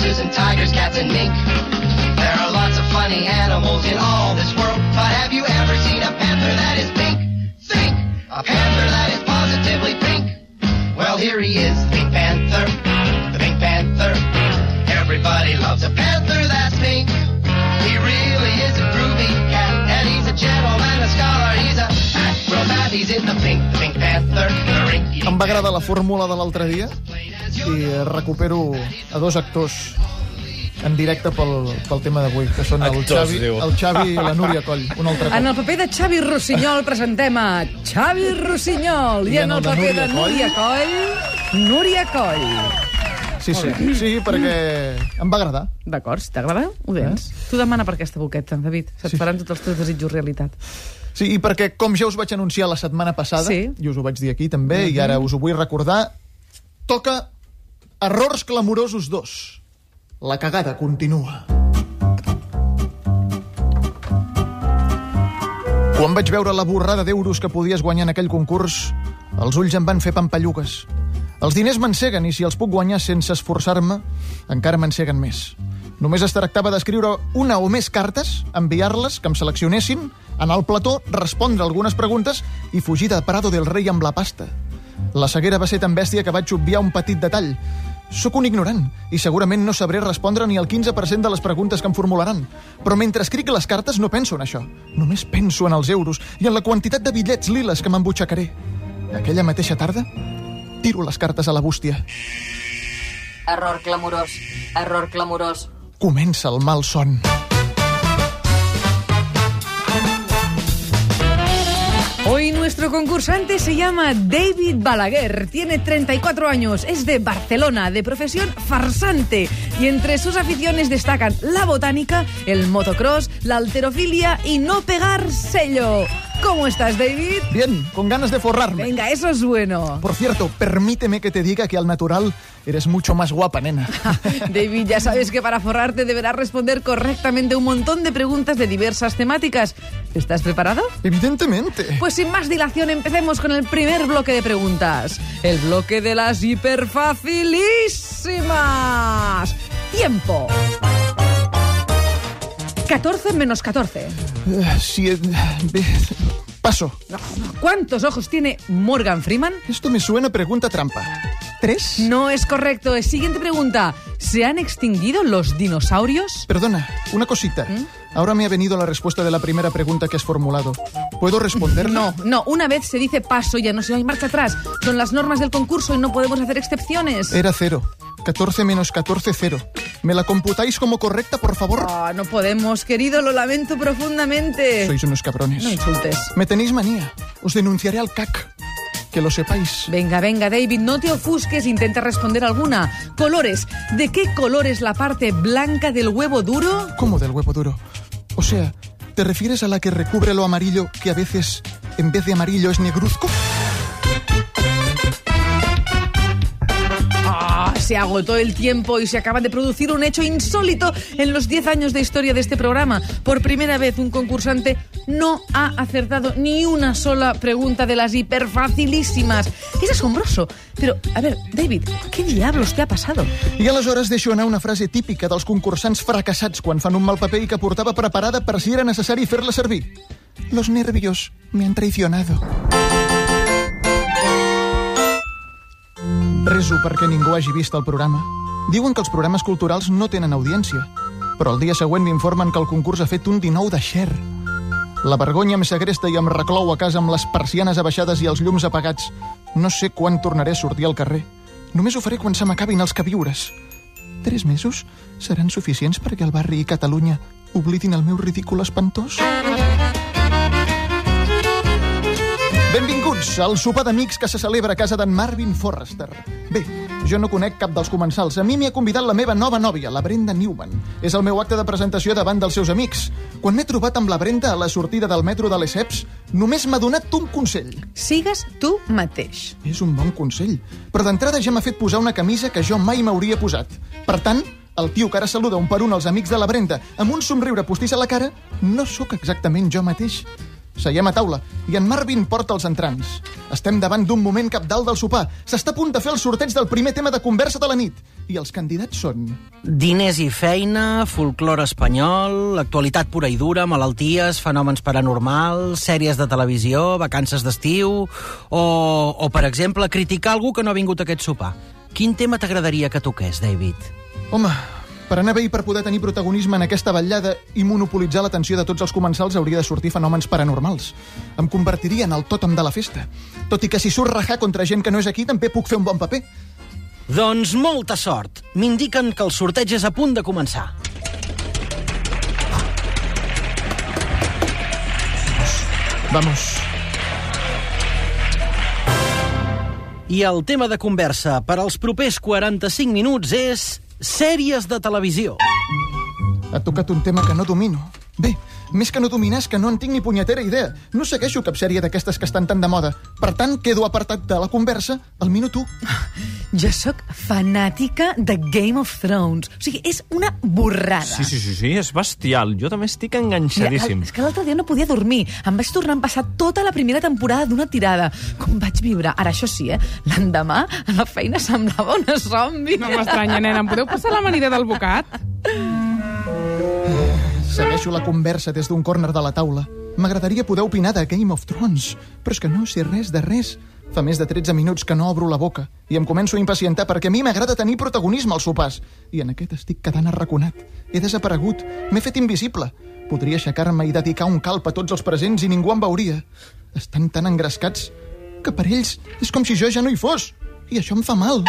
horses and tigers, cats and mink. There are lots of funny animals in all this world, but have you ever seen a panther that is pink? Think! A panther that is positively pink. Well, here he is, Pink Panther, the Pink Panther. Everybody loves a panther that's pink. He really is a groovy cat, and he's a gentleman, a scholar, he's a acrobat. He's in the pink, the Pink Panther, the. Em va agradar la fórmula de l'altre dia i recupero a dos actors en directe pel, pel tema d'avui, que són el Actors, Xavi, diu. el Xavi i la Núria Coll. Un altre En el cop. paper de Xavi Rossinyol presentem a Xavi Rossinyol. I, en el paper de Núria Coll, Núria Coll. Sí, sí, sí, perquè em va agradar. D'acord, si t'agrada, ho tens. Tu demana per aquesta boqueta, David. Se't Sí. faran tots els teus desitjos realitat. Sí, i perquè, com ja us vaig anunciar la setmana passada, Sí. i us ho vaig dir aquí també, i ara us ho vull recordar, toca Errors clamorosos 2. La cagada continua. Quan vaig veure la borrada d'euros que podies guanyar en aquell concurs, els ulls em van fer pampallugues. Els diners m'enceguen i si els puc guanyar sense esforçar-me, encara m'enceguen més. Només es tractava d'escriure una o més cartes, enviar-les, que em seleccionessin, anar al plató, respondre algunes preguntes i fugir de Prado del Rei amb la pasta. La ceguera va ser tan bèstia que vaig obviar un petit detall. Sóc un ignorant i segurament no sabré respondre ni el 15% de les preguntes que em formularan. Però mentre escric les cartes no penso en això. Només penso en els euros i en la quantitat de bitllets liles que m'embutxacaré. Aquella mateixa tarda, tiro les cartes a la bústia. Error clamorós. Error clamorós. Comença el mal son. Nuestro concursante se llama David Balaguer, tiene 34 años, es de Barcelona, de profesión farsante. Y entre sus aficiones destacan la botánica, el motocross, la alterofilia y no pegar sello. ¿Cómo estás, David? Bien, con ganas de forrarme. Venga, eso es bueno. Por cierto, permíteme que te diga que al natural eres mucho más guapa, nena. David, ya sabes que para forrarte deberás responder correctamente un montón de preguntas de diversas temáticas. ¿Estás preparado? Evidentemente. Pues sin más dilación, empecemos con el primer bloque de preguntas. El bloque de las hiperfacilísimas. Tiempo. 14 menos 14. Eh, Si, eh, paso. ¿Cuántos ojos tiene Morgan Freeman? Esto me suena a pregunta trampa. ¿Tres? No es correcto. Siguiente pregunta. ¿Se han extinguido los dinosaurios? Perdona, una cosita. ¿Mm? Ahora me ha venido la respuesta de la primera pregunta que has formulado. ¿Puedo responder? No, no. Una vez se dice paso, ya no se hay marcha atrás. Son las normas del concurso y no podemos hacer excepciones. Era cero. 14 menos 14, cero. ¿Me la computáis como correcta, por favor? Ah, no podemos, querido, lo lamento profundamente. Sois unos cabrones. No insultes. Me tenéis manía. Os denunciaré al CAC. Que lo sepáis. Venga, venga, David, no te ofusques, intenta responder alguna. Colores. ¿De qué color es la parte blanca del huevo duro? ¿Cómo del huevo duro? O sea, ¿te refieres a la que recubre lo amarillo que a veces, en vez de amarillo, es negruzco? Se agotó el tiempo y se acaba de producir un hecho insólito en los 10 años de historia de este programa. Por primera vez un concursante no ha acertado ni una sola pregunta de las hiperfacilísimas. Es asombroso. Pero, a ver, David, ¿qué diablos te ha pasado? I aleshores deixo anar una frase típica dels concursants fracassats quan fan un mal paper i que portava preparada per si era necessari fer-la servir. Los nervios me han traicionado. Reso perquè ningú hagi vist el programa. Diuen que els programes culturals no tenen audiència, però el dia següent m'informen que el concurs ha fet un 19 de share. La vergonya em segresta i em reclou a casa amb les persianes abaixades i els llums apagats. No sé quan tornaré a sortir al carrer. Només ho faré quan se m'acabin els queviures. Tres mesos seran suficients perquè el barri i Catalunya oblidin el meu ridícul espantós? Benvinguts al sopar d'amics que se celebra a casa d'en Marvin Forrester. Bé, jo no conec cap dels comensals. A mi m'hi ha convidat la meva nova nòvia, la Brenda Newman. És el meu acte de presentació davant dels seus amics. Quan m'he trobat amb la Brenda a la sortida del metro de l'Esseps, només m'ha donat un consell. Sigues tu mateix. És un bon consell. Però d'entrada ja m'ha fet posar una camisa que jo mai m'hauria posat. Per tant, el tio que ara saluda un per un els amics de la Brenda amb un somriure postís a la cara, no sóc exactament jo mateix. Seiem a taula i en Marvin porta els entrants. Estem davant d'un moment capdalt del sopar. S'està a punt de fer el sorteig del primer tema de conversa de la nit. I els candidats són... Diners i feina, folclore espanyol, actualitat pura i dura, malalties, fenòmens paranormals, sèries de televisió, vacances d'estiu... O, o, per exemple, criticar algú que no ha vingut a aquest sopar. Quin tema t'agradaria que toqués, David? Home, per anar bé i per poder tenir protagonisme en aquesta vetllada i monopolitzar l'atenció de tots els comensals hauria de sortir fenòmens paranormals. Em convertiria en el tòtem de la festa. Tot i que si surt rajar contra gent que no és aquí, també puc fer un bon paper. Doncs molta sort. M'indiquen que el sorteig és a punt de començar. Vamos. I el tema de conversa per als propers 45 minuts és sèries de televisió. Ha tocat un tema que no domino. Bé, més que no dominar és que no en tinc ni punyetera idea. No segueixo cap sèrie d'aquestes que estan tan de moda. Per tant, quedo apartat de la conversa al minut 1. Jo sóc fanàtica de Game of Thrones. O sigui, és una borrada. Sí, sí, sí, sí, és bestial. Jo també estic Mira, enganxadíssim. és que l'altre dia no podia dormir. Em vaig tornar a empassar tota la primera temporada d'una tirada. Com vaig vibrar. Ara, això sí, eh? L'endemà, a la feina semblava una zombi. No m'estranya, nena. Em podeu passar l'amanida del bocat? Segueixo la conversa des d'un córner de la taula. M'agradaria poder opinar de Game of Thrones, però és que no sé res de res. Fa més de 13 minuts que no obro la boca i em començo a impacientar perquè a mi m'agrada tenir protagonisme als sopars. I en aquest estic quedant arraconat. He desaparegut. M'he fet invisible. Podria aixecar-me i dedicar un calp a tots els presents i ningú em veuria. Estan tan engrescats que per ells és com si jo ja no hi fos. I això em fa mal.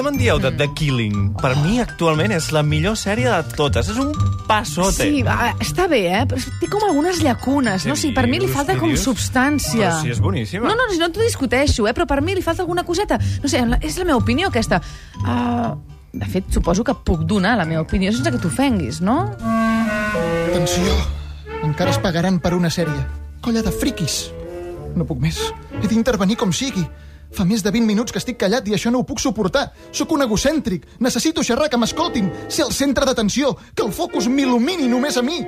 Què me'n dieu de The Killing? Per mi, actualment, és la millor sèrie de totes. És un passote. Sí, va, està bé, eh? Però té com algunes llacunes, no? Què Sí, per mi li dius? falta Què com dius? substància. Però si és boníssima. No, no, no t'ho discuteixo, eh? Però per mi li falta alguna coseta. No sé, la- és la meva opinió, aquesta. Uh, de fet, suposo que puc donar la meva opinió sense que t'ofenguis, no? Atenció, encara es pagaran per una sèrie. Colla de friquis. No puc més. He d'intervenir com sigui. Fa més de 20 minuts que estic callat i això no ho puc suportar. Sóc un egocèntric. Necessito xerrar, que m'escoltin. Ser el centre d'atenció. Que el focus m'il·lumini només a mi.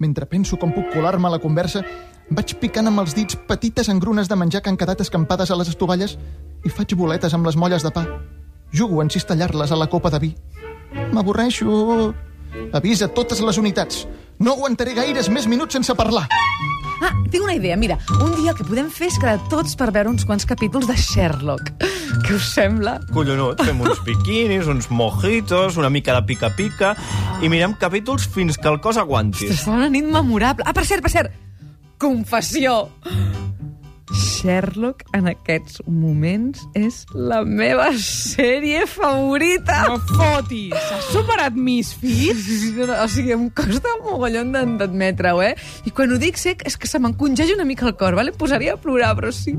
Mentre penso com puc colar-me a la conversa, vaig picant amb els dits petites engrunes de menjar que han quedat escampades a les estovalles i faig boletes amb les molles de pa. Jugo a encistellar-les a la copa de vi. M'avorreixo. Avisa totes les unitats. No aguantaré gaires més minuts sense parlar. Ah, tinc una idea. Mira, un dia el que podem fer és quedar tots per veure uns quants capítols de Sherlock. Què us sembla? Collonut, fem uns biquinis, uns mojitos, una mica de pica-pica i mirem capítols fins que el cos aguanti. Serà una nit memorable. Ah, per cert, per cert, confessió. Sherlock en aquests moments és la meva sèrie favorita. No fotis! Has superat Misfits? O sigui, em costa un mogollon d'ad- d'admetre-ho, eh? I quan ho dic sé que és que se m'encongeix una mica el cor, vale? Em posaria a plorar, però sí.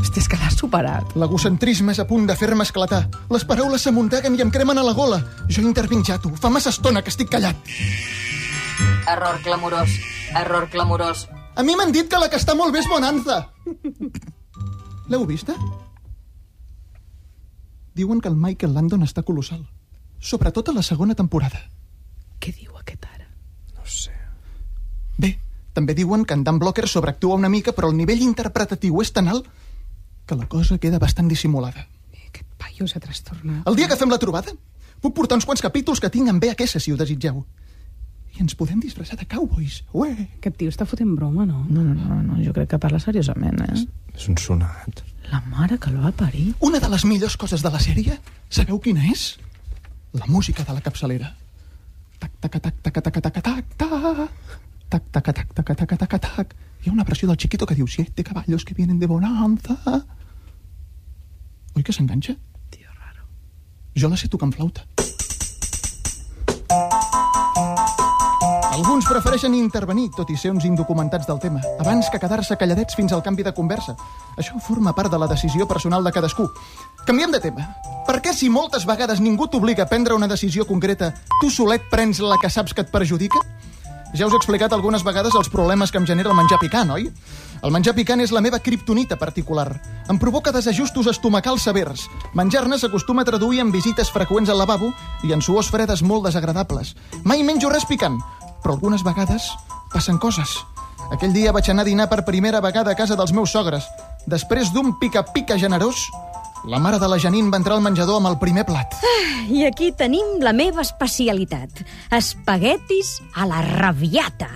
Hòstia, és que l'has superat. L'egocentrisme és a punt de fer-me esclatar. Les paraules s'amunteguen i em cremen a la gola. Jo intervinc ja, tu. Fa massa estona que estic callat. Error clamorós. Error clamorós. A mi m'han dit que la que està molt bé és Bonanza. L'heu vista? Diuen que el Michael Landon està colossal. Sobretot a la segona temporada. Què diu aquest ara? No sé. Bé, també diuen que en Dan Blocker sobreactua una mica, però el nivell interpretatiu és tan alt que la cosa queda bastant dissimulada. Aquest paio s'ha trastornat. El dia que fem la trobada, puc portar uns quants capítols que tinc en VHS, si ho desitgeu. I ens podem disfressar de cowboys. Ué! Aquest tio està fotent broma, no? No, no, no, no, jo crec que parla seriosament, eh? És un sonat. La mare que el va parir. Una de les millors coses de la sèrie, sabeu quina és? La música de la capçalera. Tac, tac, tac, tac, tac, tac, tac, tac. Tac, tac, tac, tac, tac, tac, tac, tac. Hi ha una versió del Chiquito que diu Siete caballos que vienen de Bonanza. Oi que s'enganxa? Tio raro. Jo la sé tocar amb flauta. Alguns prefereixen intervenir, tot i ser uns indocumentats del tema, abans que quedar-se calladets fins al canvi de conversa. Això forma part de la decisió personal de cadascú. Canviem de tema. Per què si moltes vegades ningú t'obliga a prendre una decisió concreta, tu solet prens la que saps que et perjudica? Ja us he explicat algunes vegades els problemes que em genera el menjar picant, oi? El menjar picant és la meva kriptonita particular. Em provoca desajustos estomacals severs. Menjar-ne s'acostuma a traduir en visites freqüents al lavabo i en suors fredes molt desagradables. Mai menjo res picant, però algunes vegades passen coses. Aquell dia vaig anar a dinar per primera vegada a casa dels meus sogres. Després d'un pica-pica generós, La mare de la Janine va entrar al menjador amb el primer plat. I aquí tenim la meva especialitat. Espaguetis a la rabiata.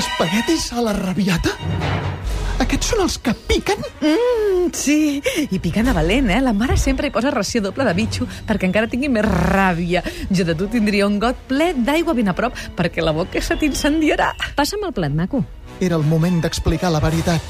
Espaguetis a la rabiata? Aquests són els que piquen? Mm, sí, i piquen a valent, eh? La mare sempre hi posa ració doble de bitxo perquè encara tingui més ràbia. Jo de tu tindria un got ple d'aigua ben a prop perquè la boca se t'incendiarà. Passa'm el plat, maco. Era el moment d'explicar la veritat.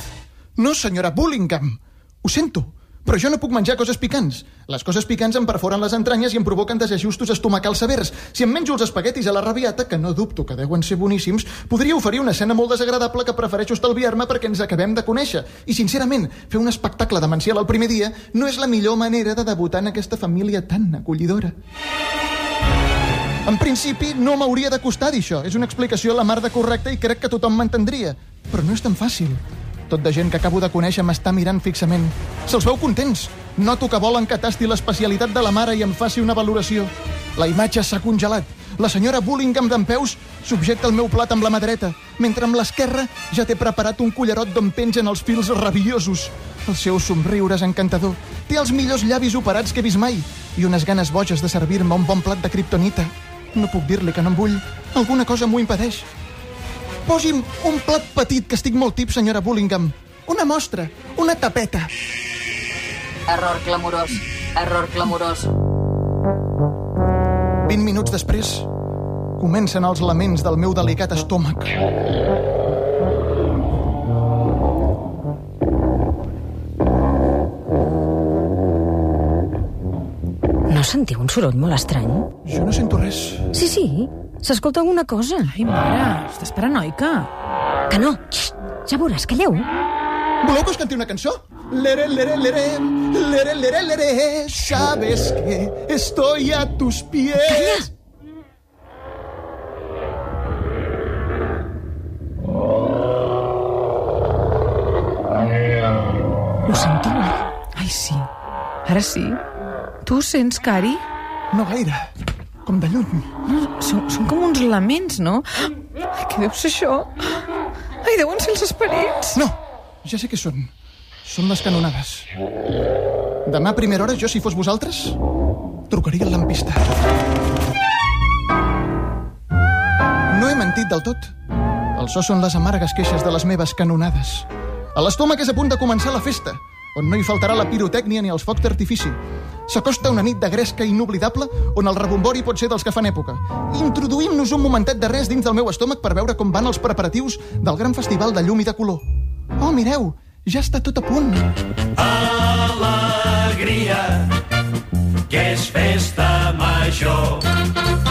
No, senyora Bullingham. Ho sento, però jo no puc menjar coses picants. Les coses picants em perforen les entranyes i em provoquen desajustos estomacals severs. Si em menjo els espaguetis a la rabiata, que no dubto que deuen ser boníssims, podria oferir una escena molt desagradable que prefereixo estalviar-me perquè ens acabem de conèixer. I, sincerament, fer un espectacle demencial el primer dia no és la millor manera de debutar en aquesta família tan acollidora. En principi, no m'hauria de costar dir això. És una explicació a la mar de correcta i crec que tothom m'entendria. Però no és tan fàcil. Tot de gent que acabo de conèixer m'està mirant fixament. Se'ls veu contents. Noto que volen que tasti l'especialitat de la mare i em faci una valoració. La imatge s'ha congelat. La senyora Bullingham d'en peus subjecta el meu plat amb la mà dreta, mentre amb l'esquerra ja té preparat un cullerot d'on pengen els fils rabiosos. El seu somriure és encantador. Té els millors llavis operats que he vist mai i unes ganes boges de servir-me un bon plat de kriptonita. No puc dir-li que no en vull. Alguna cosa m'ho impedeix. Posi'm un plat petit, que estic molt tip, senyora Bullingham. Una mostra, una tapeta. Error clamorós. Error clamorós. 20 minuts després, comencen els laments del meu delicat estómac. No sentiu un soroll molt estrany? Jo no sento res. Sí, sí, s'escolta alguna cosa. Ai, mare, estàs paranoica. Que no, Xxt, ja veuràs, calleu. Voleu que us canti una cançó? Lere, lere, lere, lere, lere, lere, sabes que estoy a tus pies. Ho sentiu? Ai, sí. Ara sí. Tu sents, Cari? No gaire, com de lluny. No, són, són com uns laments, no? Ai, què deu ser això? Ai, deuen ser els esperits. No, ja sé què són. Són les canonades. Demà a primera hora, jo, si fos vosaltres, trucaria el lampista. No he mentit del tot. El so són les amargues queixes de les meves canonades. A l'estómac és a punt de començar la festa, on no hi faltarà la pirotècnia ni els focs d'artifici. S'acosta una nit de gresca inoblidable on el rebombori pot ser dels que fan època. Introduïm-nos un momentet de res dins del meu estómac per veure com van els preparatius del gran festival de llum i de color. Oh, mireu, ja està tot a punt. Alegria, que és festa major.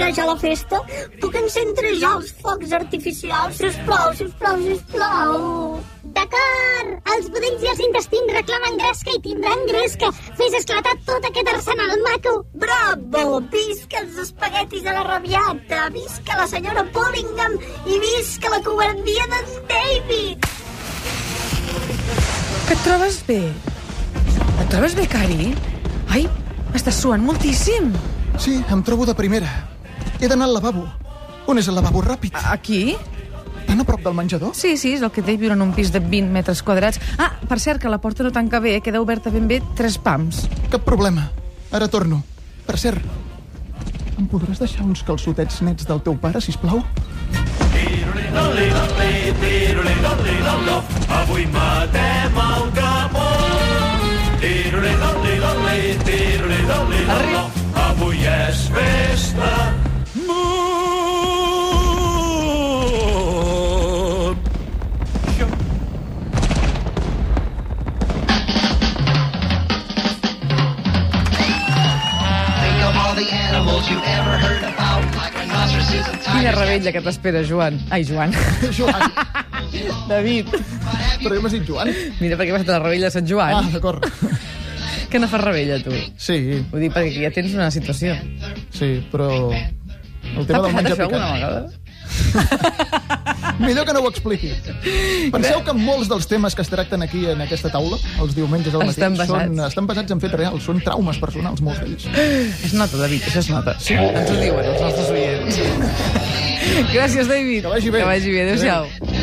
Ja la festa? Puc encendre ja els focs artificials? Sisplau, sisplau, sisplau. D'acord, els budells i els intestins reclamen gresca i tindran gresca. Fes esclatar tot aquest arsenal maco. Bravo! Visca els espaguetis de la rabiata, visca la senyora Pollingham i visca la covardia d'en David. Que et trobes bé? Et trobes bé, Cari? Ai, estàs suant moltíssim. Sí, em trobo de primera. He d'anar al lavabo. On és el lavabo ràpid? Aquí? Tan a prop del menjador? Sí, sí, és el que té viure en un pis de 20 metres quadrats. Ah, per cert, que la porta no tanca bé, eh? queda oberta ben bé tres pams. Cap problema. Ara torno. Per cert, em podràs deixar uns calçotets nets del teu pare, si plau? Avui matem el capó. Avui és festa. Rebella que t'espera, Joan. Ai, Joan. Joan. David. Però jo m'has dit Joan. Mira, perquè vas a la rebella de Sant Joan. Ah, d'acord. Que no fas rebella, tu? Sí, Ho dic perquè ja tens una situació. sí, però... El tema del passat menjar això alguna picant. vegada? Millor que no ho expliqui. Penseu que molts dels temes que es tracten aquí en aquesta taula, els diumenges al matí, Estan basats. són, estan basats en fets reals, són traumes personals, molts d'ells. Es nota, David, això es nota. Sí. Ens ho diuen els nostres oients. Gràcies, David. Que vagi bé. Que vagi bé. Adéu-siau. Adéu.